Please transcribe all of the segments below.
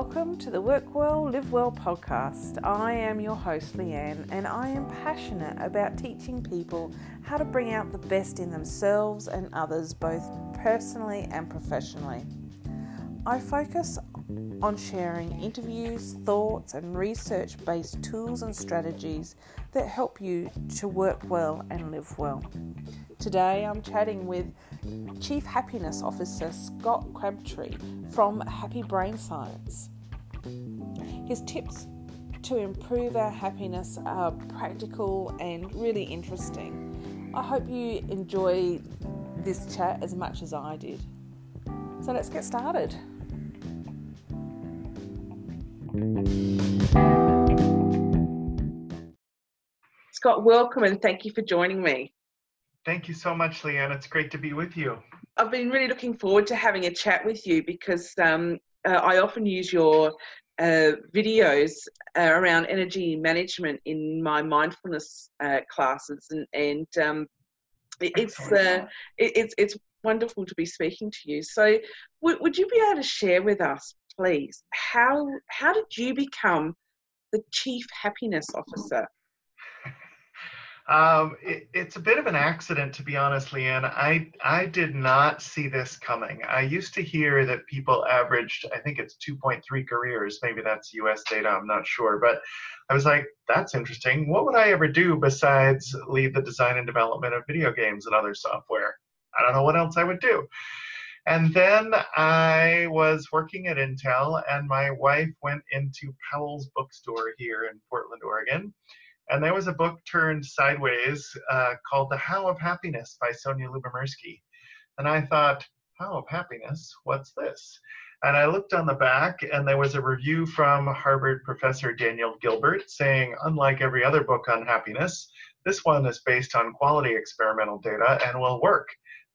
welcome to the Work Well, Live Well podcast. I am your host, Leanne, and I am passionate about teaching people how to bring out the best in themselves and others, both personally and professionally. I focus on sharing interviews, thoughts, and research based tools and strategies that help you to work well and live well. Today I'm chatting with Chief Happiness Officer Scott Crabtree from Happy Brain Science. His tips to improve our happiness are practical and really interesting. I hope you enjoy this chat as much as I did. So let's get started. Scott, welcome and thank you for joining me. Thank you so much, Leanne. It's great to be with you. I've been really looking forward to having a chat with you because um, uh, I often use your uh, videos uh, around energy management in my mindfulness uh, classes, and, and um, it, it's uh, it, it's it's wonderful to be speaking to you. So, w- would you be able to share with us, please, how how did you become the chief happiness officer? Um, it, it's a bit of an accident, to be honest, Leanne. I I did not see this coming. I used to hear that people averaged, I think it's 2.3 careers. Maybe that's U.S. data. I'm not sure, but I was like, that's interesting. What would I ever do besides lead the design and development of video games and other software? I don't know what else I would do. And then I was working at Intel, and my wife went into Powell's bookstore here in Portland, Oregon and there was a book turned sideways uh, called The How of Happiness by Sonja Lyubomirsky. And I thought, How of Happiness? What's this? And I looked on the back, and there was a review from Harvard professor Daniel Gilbert saying, unlike every other book on happiness, this one is based on quality experimental data and will work.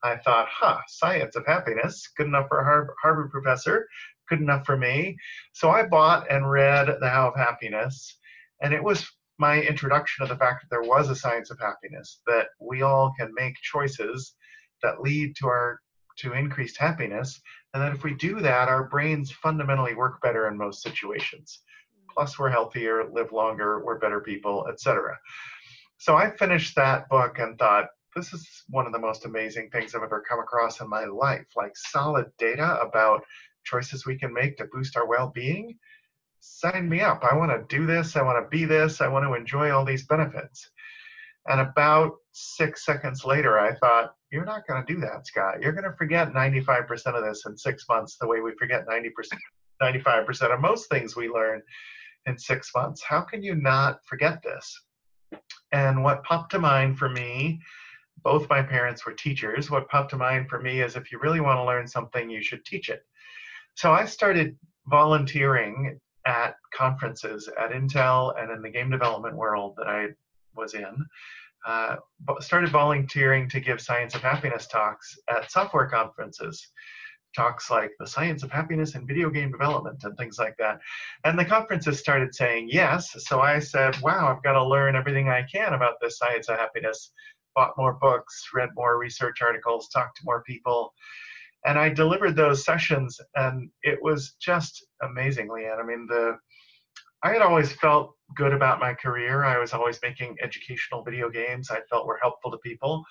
I thought, huh, science of happiness, good enough for a Harvard professor, good enough for me. So I bought and read The How of Happiness, and it was my introduction of the fact that there was a science of happiness, that we all can make choices that lead to our to increased happiness, and that if we do that, our brains fundamentally work better in most situations. Plus, we're healthier, live longer, we're better people, etc. So I finished that book and thought, this is one of the most amazing things I've ever come across in my life. Like solid data about choices we can make to boost our well-being sign me up. I want to do this. I want to be this. I want to enjoy all these benefits. And about six seconds later, I thought, you're not going to do that, Scott. You're going to forget 95% of this in six months, the way we forget 90%, 95% of most things we learn in six months. How can you not forget this? And what popped to mind for me, both my parents were teachers. What popped to mind for me is if you really want to learn something, you should teach it. So I started volunteering at conferences at Intel and in the game development world that I was in. Uh, started volunteering to give science of happiness talks at software conferences talks like the science of happiness in video game development and things like that. And the conferences started saying yes. So I said, wow, I've got to learn everything I can about this science of happiness. Bought more books, read more research articles, talked to more people and I delivered those sessions, and it was just amazing, Leanne. I mean, the I had always felt good about my career. I was always making educational video games I felt were helpful to people,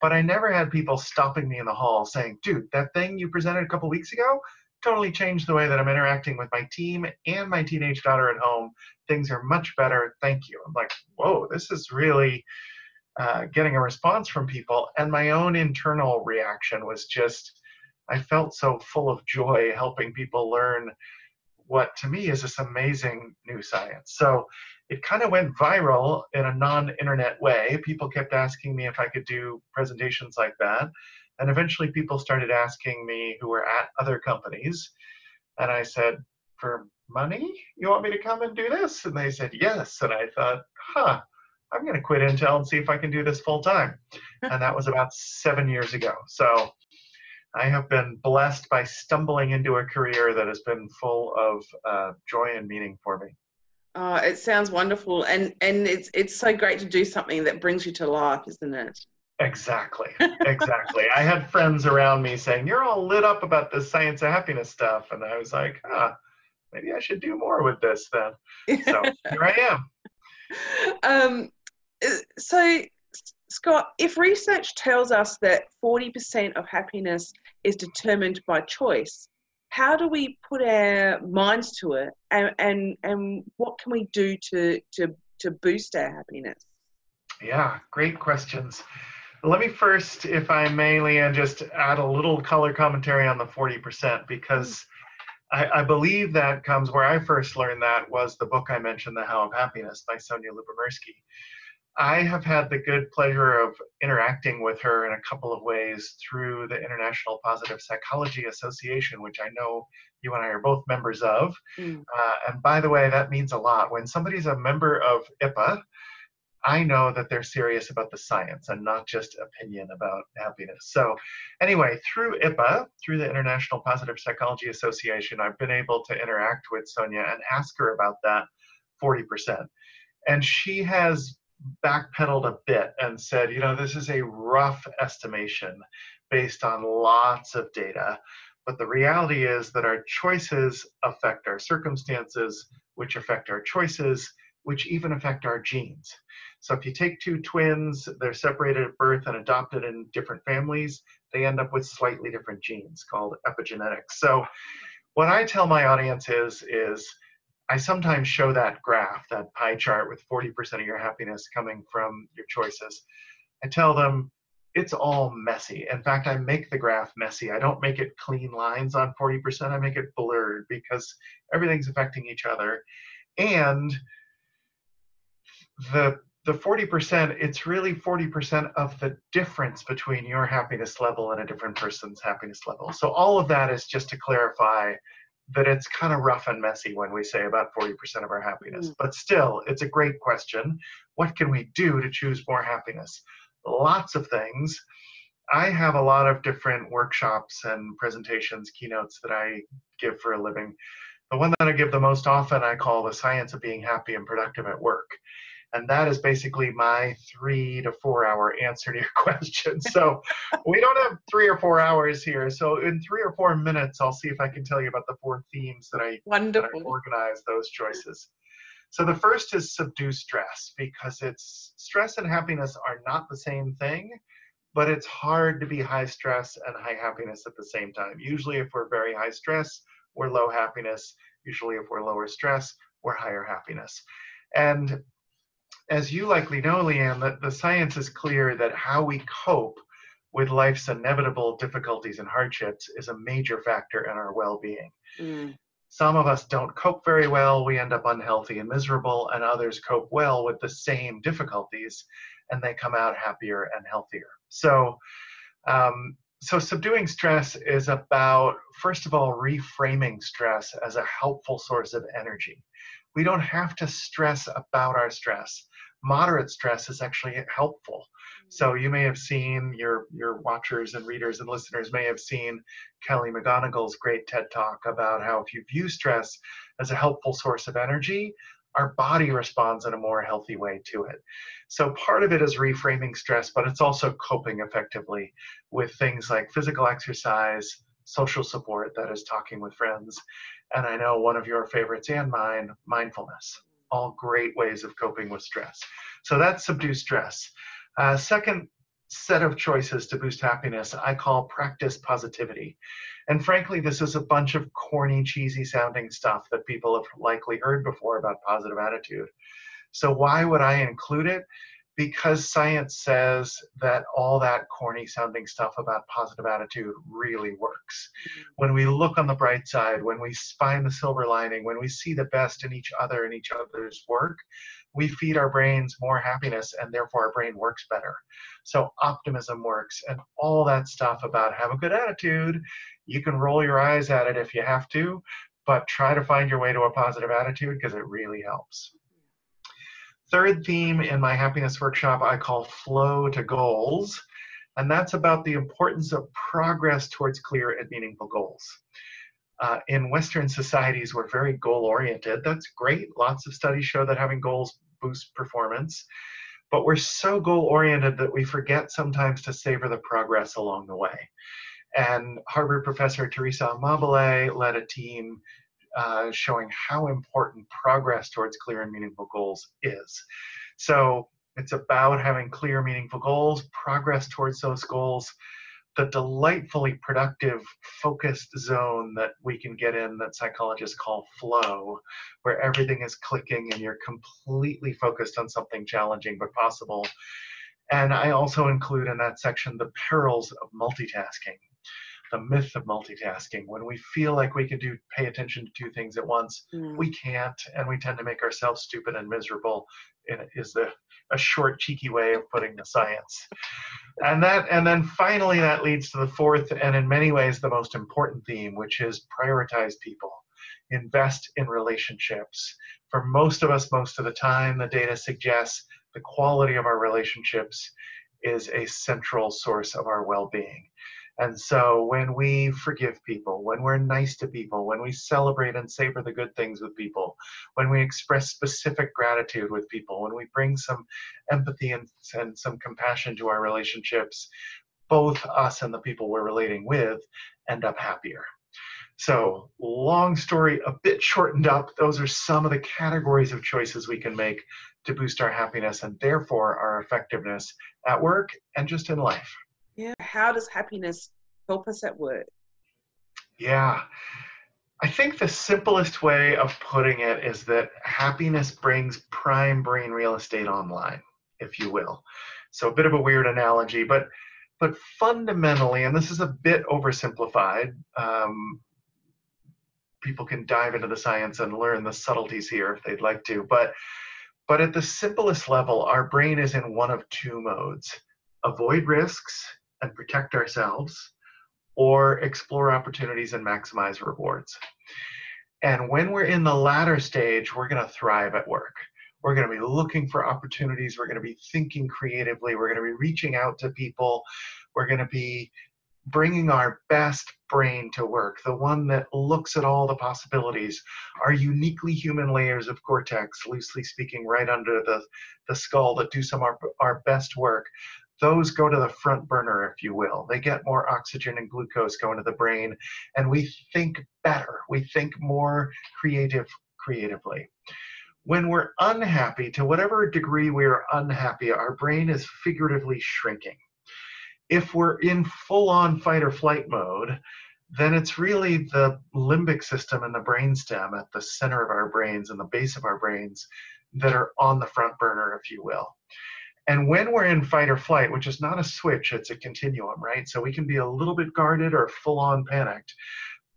but I never had people stopping me in the hall saying, "Dude, that thing you presented a couple weeks ago." Totally changed the way that I'm interacting with my team and my teenage daughter at home. Things are much better. Thank you. I'm like, whoa, this is really uh, getting a response from people. And my own internal reaction was just, I felt so full of joy helping people learn what to me is this amazing new science. So it kind of went viral in a non internet way. People kept asking me if I could do presentations like that. And eventually people started asking me who were at other companies. And I said, For money? You want me to come and do this? And they said, Yes. And I thought, Huh, I'm going to quit Intel and see if I can do this full time. and that was about seven years ago. So I have been blessed by stumbling into a career that has been full of uh, joy and meaning for me. Oh, it sounds wonderful, and and it's it's so great to do something that brings you to life, isn't it? Exactly, exactly. I had friends around me saying, "You're all lit up about this science of happiness stuff," and I was like, "Ah, maybe I should do more with this then. So here I am. Um, uh, so, Scott, if research tells us that 40% of happiness is determined by choice, how do we put our minds to it and, and, and what can we do to, to, to boost our happiness? Yeah, great questions. Let me first, if I may, Leanne, just add a little color commentary on the 40% because I, I, believe that comes where I first learned that was the book I mentioned, The How of Happiness by Sonja Lyubomirsky. I have had the good pleasure of interacting with her in a couple of ways through the International Positive Psychology Association, which I know you and I are both members of. Mm. Uh, and by the way, that means a lot. When somebody's a member of IPA, I know that they're serious about the science and not just opinion about happiness. So, anyway, through IPA, through the International Positive Psychology Association, I've been able to interact with Sonja and ask her about that 40%. And she has backpedaled a bit and said, you know, this is a rough estimation based on lots of data. But the reality is that our choices affect our circumstances, which affect our choices, which even affect our genes. So if you take two twins, they're separated at birth and adopted in different families, they end up with slightly different genes called epigenetics. So what I tell my audience is, is I sometimes show that graph, that pie chart with 40% of your happiness coming from your choices. I tell them it's all messy. In fact, I make the graph messy. I don't make it clean lines on 40%, I make it blurred because everything's affecting each other. And the the 40%, it's really 40% of the difference between your happiness level and a different person's happiness level. So all of that is just to clarify that it's kind of rough and messy when we say about 40% of our happiness. Mm. But still, it's a great question. What can we do to choose more happiness? Lots of things. I have a lot of different workshops and presentations, keynotes that I give for a living. The one that I give the most often I call the science of being happy and productive at work. And that is basically my three to four hour answer to your question. So we don't have three or four hours here. So in three or four minutes, I'll see if I can tell you about the four themes that I, Wonderful. That I organize those choices. So the first is subdue stress because it's stress and happiness are not the same thing, but it's hard to be high stress and high happiness at the same time. Usually if we're very high stress, we're low happiness. Usually if we're lower stress, we're higher happiness. And as you likely know, Leanne, that the science is clear that how we cope with life's inevitable difficulties and hardships is a major factor in our well-being. Mm. Some of us don't cope very well, we end up unhealthy and miserable, and others cope well with the same difficulties and they come out happier and healthier. So, um, so subduing stress is about, first of all, reframing stress as a helpful source of energy. We don't have to stress about our stress moderate stress is actually helpful. So mm. you may have seen your your watchers and readers and listeners may have seen Kelly McGonigal's great TED talk about how if you view stress as a helpful source of energy, our body responds in a more healthy way to it. So part of it is reframing stress, but it's also coping effectively with things like physical exercise, social support, that is talking with friends, and I know one of your favorites and mine, mindfulness all great ways of coping with stress. So that's subdue stress. Uh, second set of choices to boost happiness I call practice positivity. And frankly, this is a bunch of corny, cheesy sounding stuff that people have likely heard before about positive attitude. So why would I include it? Because science says that all that corny sounding stuff about positive attitude really works. Mm-hmm. When we look on the bright side, when we find the silver lining, when we see the best in each other and each other's work, we feed our brains more happiness and therefore our brain works better. So optimism works and all that stuff about have a good attitude. You can roll your eyes at it if you have to, but try to find your way to a positive attitude because it really helps. Third theme in my happiness workshop I call flow to goals. And that's about the importance of progress towards clear and meaningful goals. Uh, in Western societies, we're very goal oriented. That's great. Lots of studies show that having goals boosts performance. But we're so goal oriented that we forget sometimes to savor the progress along the way. And Harvard professor Teresa Amabile led a team uh, showing how important progress towards clear and meaningful goals is. So it's about having clear, meaningful goals, progress towards those goals, the delightfully productive, focused zone that we can get in that psychologists call flow, where everything is clicking and you're completely focused on something challenging but possible. And I also include in that section the perils of multitasking the myth of multitasking. When we feel like we can do pay attention to two things at once, mm. we can't, and we tend to make ourselves stupid and miserable. Is the a short, cheeky way of putting the science. And that, and then finally, that leads to the fourth, and in many ways, the most important theme, which is prioritize people, invest in relationships. For most of us, most of the time, the data suggests the quality of our relationships is a central source of our well-being. And so when we forgive people, when we're nice to people, when we celebrate and savor the good things with people, when we express specific gratitude with people, when we bring some empathy and, and some compassion to our relationships, both us and the people we're relating with end up happier. So, long story, a bit shortened up, those are some of the categories of choices we can make to boost our happiness and therefore our effectiveness at work and just in life. Yeah. How does happiness help us at work? Yeah. I think the simplest way of putting it is that happiness brings prime brain real estate online, if you will. So a bit of a weird analogy, but but fundamentally, and this is a bit oversimplified. Um, people can dive into the science and learn the subtleties here if they'd like to, but but at the simplest level, our brain is in one of two modes: avoid risks and protect ourselves, or explore opportunities and maximize rewards. And when we're in the latter stage, we're going to thrive at work. We're going to be looking for opportunities. We're going to be thinking creatively. We're going to be reaching out to people. We're going to be bringing our best brain to work, the one that looks at all the possibilities, our uniquely human layers of cortex, loosely speaking, right under the, the skull that do some of our, our best work those go to the front burner, if you will. They get more oxygen and glucose going to the brain, and we think better. We think more creative, creatively. When we're unhappy, to whatever degree we are unhappy, our brain is figuratively shrinking. If we're in full on fight or flight mode, then it's really the limbic system and the brainstem at the center of our brains and the base of our brains that are on the front burner, if you will. And when we're in fight or flight, which is not a switch, it's a continuum, right? So we can be a little bit guarded or full on panicked.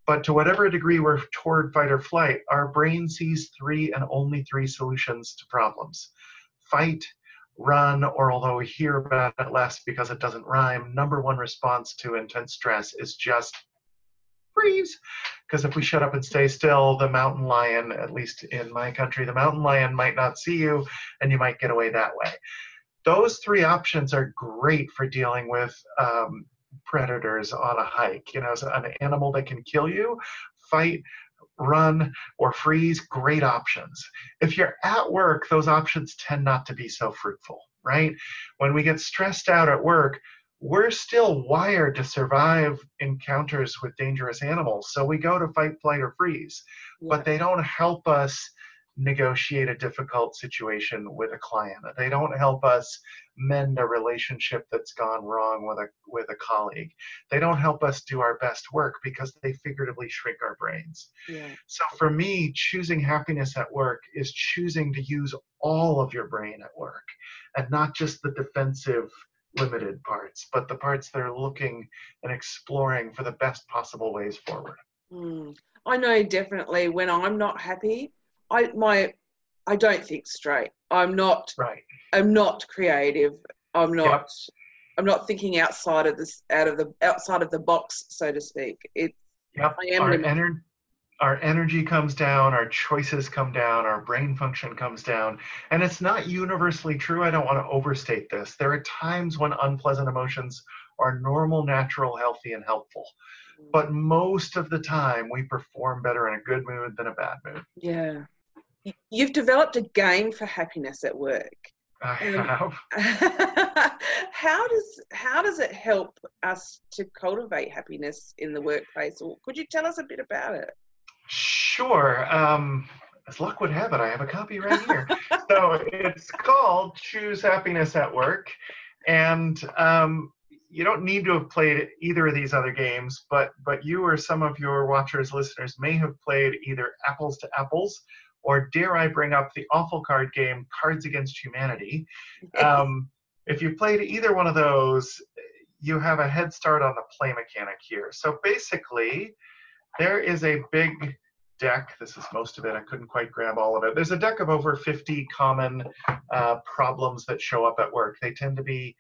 But to whatever degree we're toward fight or flight, our brain sees three and only three solutions to problems fight, run, or although we hear about it less because it doesn't rhyme, number one response to intense stress is just freeze. Because if we shut up and stay still, the mountain lion, at least in my country, the mountain lion might not see you and you might get away that way those three options are great for dealing with um, predators on a hike. You know, so an animal that can kill you, fight, run, or freeze, great options. If you're at work, those options tend not to be so fruitful, right? When we get stressed out at work, we're still wired to survive encounters with dangerous animals. So we go to fight, flight, or freeze, yeah. but they don't help us negotiate a difficult situation with a client. They don't help us mend a relationship that's gone wrong with a with a colleague. They don't help us do our best work because they figuratively shrink our brains. Yeah. So for me, choosing happiness at work is choosing to use all of your brain at work and not just the defensive limited parts, but the parts that are looking and exploring for the best possible ways forward. Mm. I know definitely when I'm not happy, I my I don't think straight. I'm not right. I'm not creative. I'm not yep. I'm not thinking outside of this out of the outside of the box, so to speak. It yep. Our, ener- our energy comes down, our choices come down, our brain function comes down. And it's not universally true. I don't want to overstate this. There are times when unpleasant emotions are normal, natural, healthy, and helpful mm. but most of the time we perform better in a good mood than a bad mood. Yeah you've developed a game for happiness at work. I have. how does how does it help us to cultivate happiness in the workplace? Or could you tell us a bit about it? Sure. Um, as luck would have it, I have a copy right here. so it's called Choose Happiness at Work. And um, you don't need to have played either of these other games, but but you or some of your watchers, listeners may have played either Apples to Apples, or dare I bring up the awful card game Cards Against Humanity. Um, if you played either one of those, you have a head start on the play mechanic here. So basically, there is a big deck. This is most of it. I couldn't quite grab all of it. There's a deck of over 50 common uh, problems that show up at work. They tend to be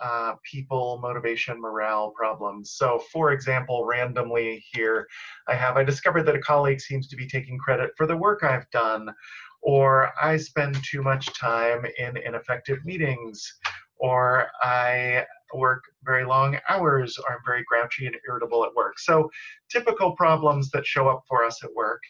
uh, people, motivation, morale problems. So, for example, randomly here, I have I discovered that a colleague seems to be taking credit for the work I've done, or I spend too much time in ineffective meetings, or I work very long hours, or I'm very grouchy and irritable at work. So, typical problems that show up for us at work.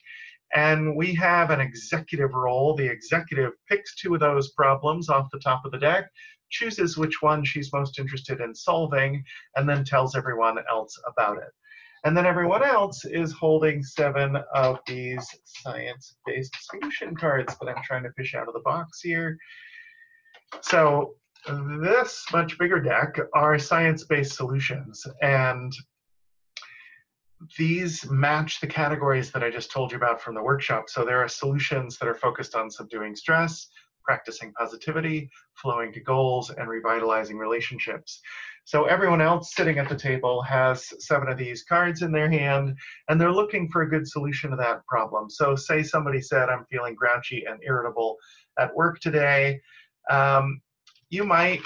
And we have an executive role. The executive picks two of those problems off the top of the deck, chooses which one she's most interested in solving, and then tells everyone else about it. And then everyone else is holding seven of these science-based solution cards that I'm trying to fish out of the box here. So this much bigger deck are science-based solutions. And these match the categories that I just told you about from the workshop. So there are solutions that are focused on subduing stress, practicing positivity, flowing to goals, and revitalizing relationships. So everyone else sitting at the table has seven of these cards in their hand, and they're looking for a good solution to that problem. So say somebody said, I'm feeling grouchy and irritable at work today. Um, you might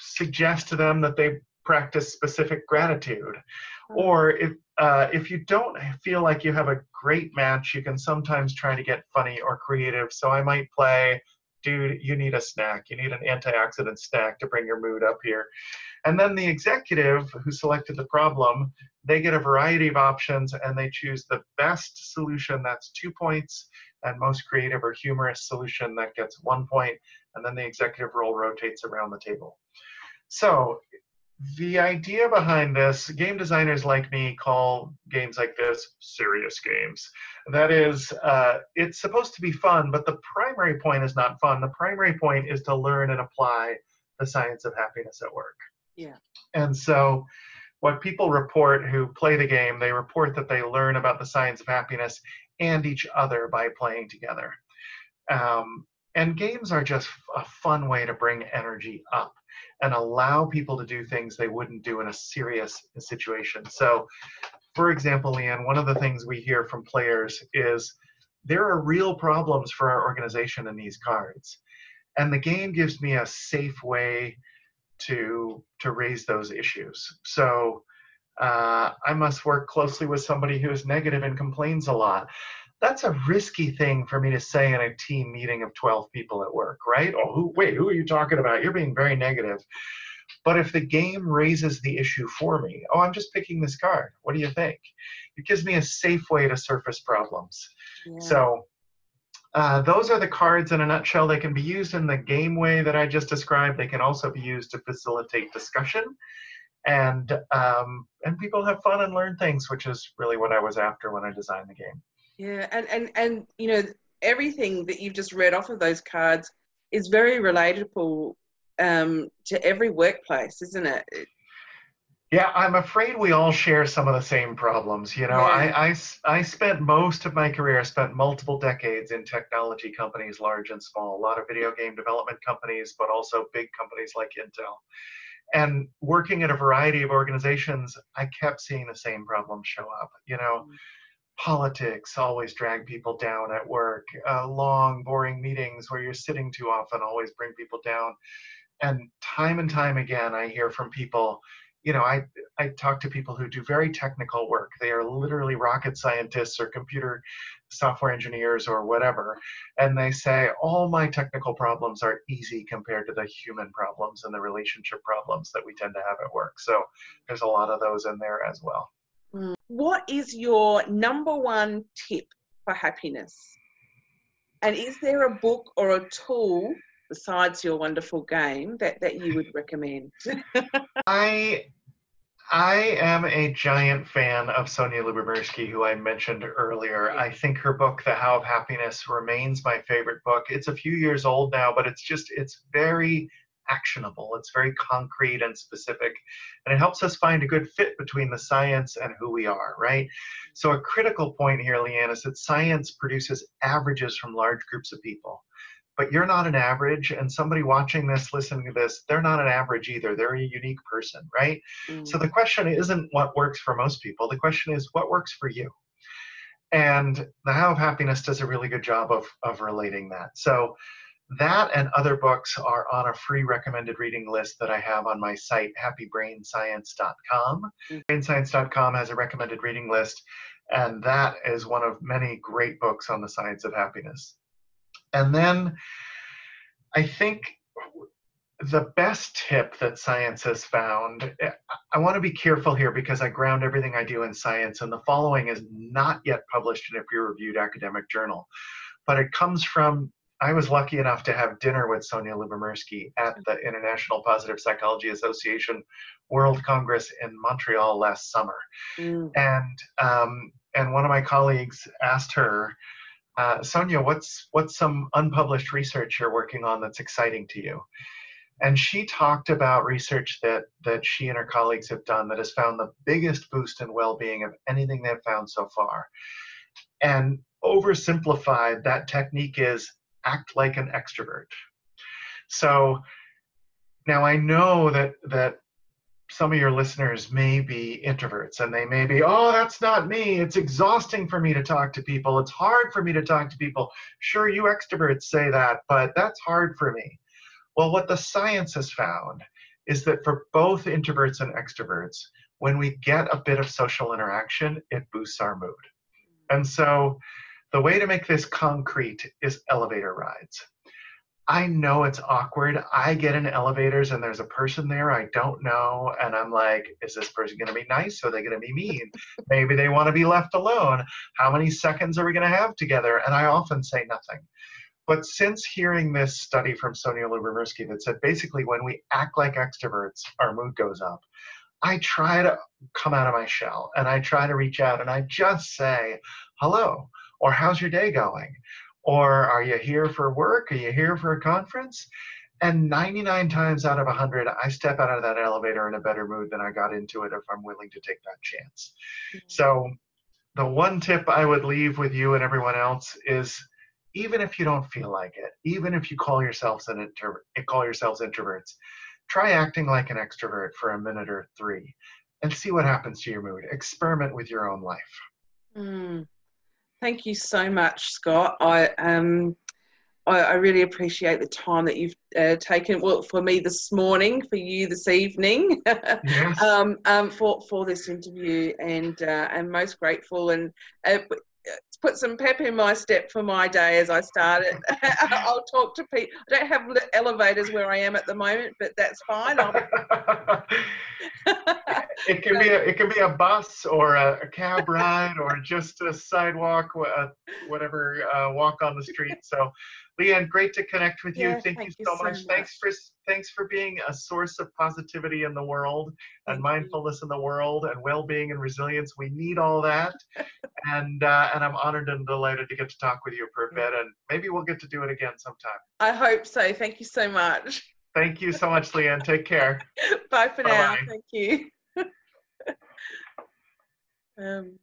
suggest to them that they practice specific gratitude. Or if uh, if you don't feel like you have a great match, you can sometimes try to get funny or creative. So I might play dude, you need a snack. You need an antioxidant snack to bring your mood up here. And then the executive who selected the problem, they get a variety of options and they choose the best solution that's two points and most creative or humorous solution that gets one point. And then the executive role rotates around the table. So the idea behind this, game designers like me call games like this serious games. That is, uh, it's supposed to be fun, but the primary point is not fun. The primary point is to learn and apply the science of happiness at work. Yeah. And so, what people report who play the game, they report that they learn about the science of happiness and each other by playing together. Um, and games are just a fun way to bring energy up and allow people to do things they wouldn't do in a serious situation. So, for example, Leanne, one of the things we hear from players is there are real problems for our organization in these cards. And the game gives me a safe way to to raise those issues. So uh, I must work closely with somebody who is negative and complains a lot that's a risky thing for me to say in a team meeting of 12 people at work, right? Oh, who, wait, who are you talking about? You're being very negative. But if the game raises the issue for me, oh, I'm just picking this card. What do you think? It gives me a safe way to surface problems. Yeah. So uh, those are the cards in a nutshell. They can be used in the game way that I just described. They can also be used to facilitate discussion, and um, and people have fun and learn things, which is really what I was after when I designed the game. Yeah, and and and you know everything that you've just read off of those cards is very relatable um, to every workplace, isn't it? Yeah, I'm afraid we all share some of the same problems. You know, yeah. I, I, I spent most of my career, I spent multiple decades in technology companies, large and small, a lot of video game development companies, but also big companies like Intel. And working at a variety of organizations, I kept seeing the same problems show up. You know, mm-hmm politics always drag people down at work. Uh, long, boring meetings where you're sitting too often always bring people down. And time and time again, I hear from people. You know, I I talk to people who do very technical work. They are literally rocket scientists or computer software engineers or whatever, and they say all my technical problems are easy compared to the human problems and the relationship problems that we tend to have at work. So there's a lot of those in there as well. What is your number one tip for happiness? And is there a book or a tool besides your wonderful game that, that you would recommend? I I am a giant fan of Sonja Lyubomirsky, who I mentioned earlier. I think her book, The How of Happiness, remains my favorite book. It's a few years old now, but it's just, it's very actionable. It's very concrete and specific, and it helps us find a good fit between the science and who we are, right? So, a critical point here, Leanne, is that science produces averages from large groups of people but you're not an average and somebody watching this listening to this they're not an average either they're a unique person right mm. so the question isn't what works for most people the question is what works for you and the how of happiness does a really good job of of relating that so that and other books are on a free recommended reading list that I have on my site, happybrainscience.com. Mm. Brainscience.com has a recommended reading list, and that is one of many great books on the science of happiness. And then I think the best tip that science has found, eh, I want to be careful here because I ground everything I do in science, and the following is not yet published in a peer reviewed academic journal, but it comes from. I was lucky enough to have dinner with Sonja Lyubomirsky at the International Positive Psychology Association World Congress in Montreal last summer, mm. and um, and one of my colleagues asked her, uh, Sonja, what's what's some unpublished research you're working on that's exciting to you? And she talked about research that that she and her colleagues have done that has found the biggest boost in well-being of anything they've found so far. And oversimplified, that technique is act like an extrovert. So now I know that that some of your listeners may be introverts and they may be, oh, that's not me. It's exhausting for me to talk to people. It's hard for me to talk to people. Sure, you extroverts say that, but that's hard for me. Well, what the science has found is that for both introverts and extroverts, when we get a bit of social interaction, it boosts our mood. And so the way to make this concrete is elevator rides. I know it's awkward. I get in elevators and there's a person there I don't know, and I'm like, is this person going to be nice? Or are they going to be mean? Maybe they want to be left alone. How many seconds are we going to have together? And I often say nothing. But since hearing this study from Sonja Lyubomirsky that said basically when we act like extroverts, our mood goes up, I try to come out of my shell and I try to reach out and I just say, hello, or how's your day going? Or are you here for work? Are you here for a conference? And 99 times out of 100, I step out of that elevator in a better mood than I got into it if I'm willing to take that chance. Mm-hmm. So, the one tip I would leave with you and everyone else is even if you don't feel like it, even if you call yourselves an introvert, call yourselves introverts, try acting like an extrovert for a minute or three and see what happens to your mood. Experiment with your own life. Mm. Thank you so much, Scott. I um, I, I really appreciate the time that you've uh, taken. Well, for me this morning, for you this evening, yes. um, um, for for this interview, and uh, I'm most grateful. And uh, put some pep in my step for my day as I start it. I'll talk to people. I don't have elevators where I am at the moment, but that's fine. it can be a, it can be a bus or a, a cab ride or just a sidewalk, whatever uh, walk on the street. So Leanne, great to connect with you. Thank, thank, you so, much. much. Thanks for thanks for being a source of positivity in the world and mindfulness in the world and well-being and resilience. We need all that, and uh, and I'm honored and delighted to get to talk with you for a bit, and maybe we'll get to do it again sometime. I hope so. Thank you so much. Thank you so much, Leanne. Take care. Bye for Bye-bye. now. Thank you. um.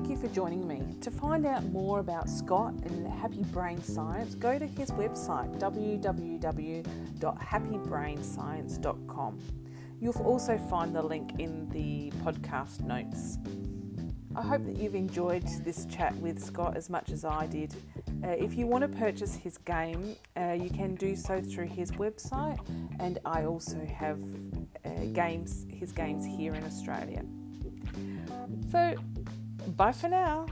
Thank you for joining me. To find out more about Scott and Happy Brain Science, go to his website www.happybrainscience.com. You'll also find the link in the podcast notes. I hope that you've enjoyed this chat with Scott as much as I did. Uh, if you want to purchase his game, uh, you can do so through his website, and I also have uh, games, his games here in Australia. So Bye for now.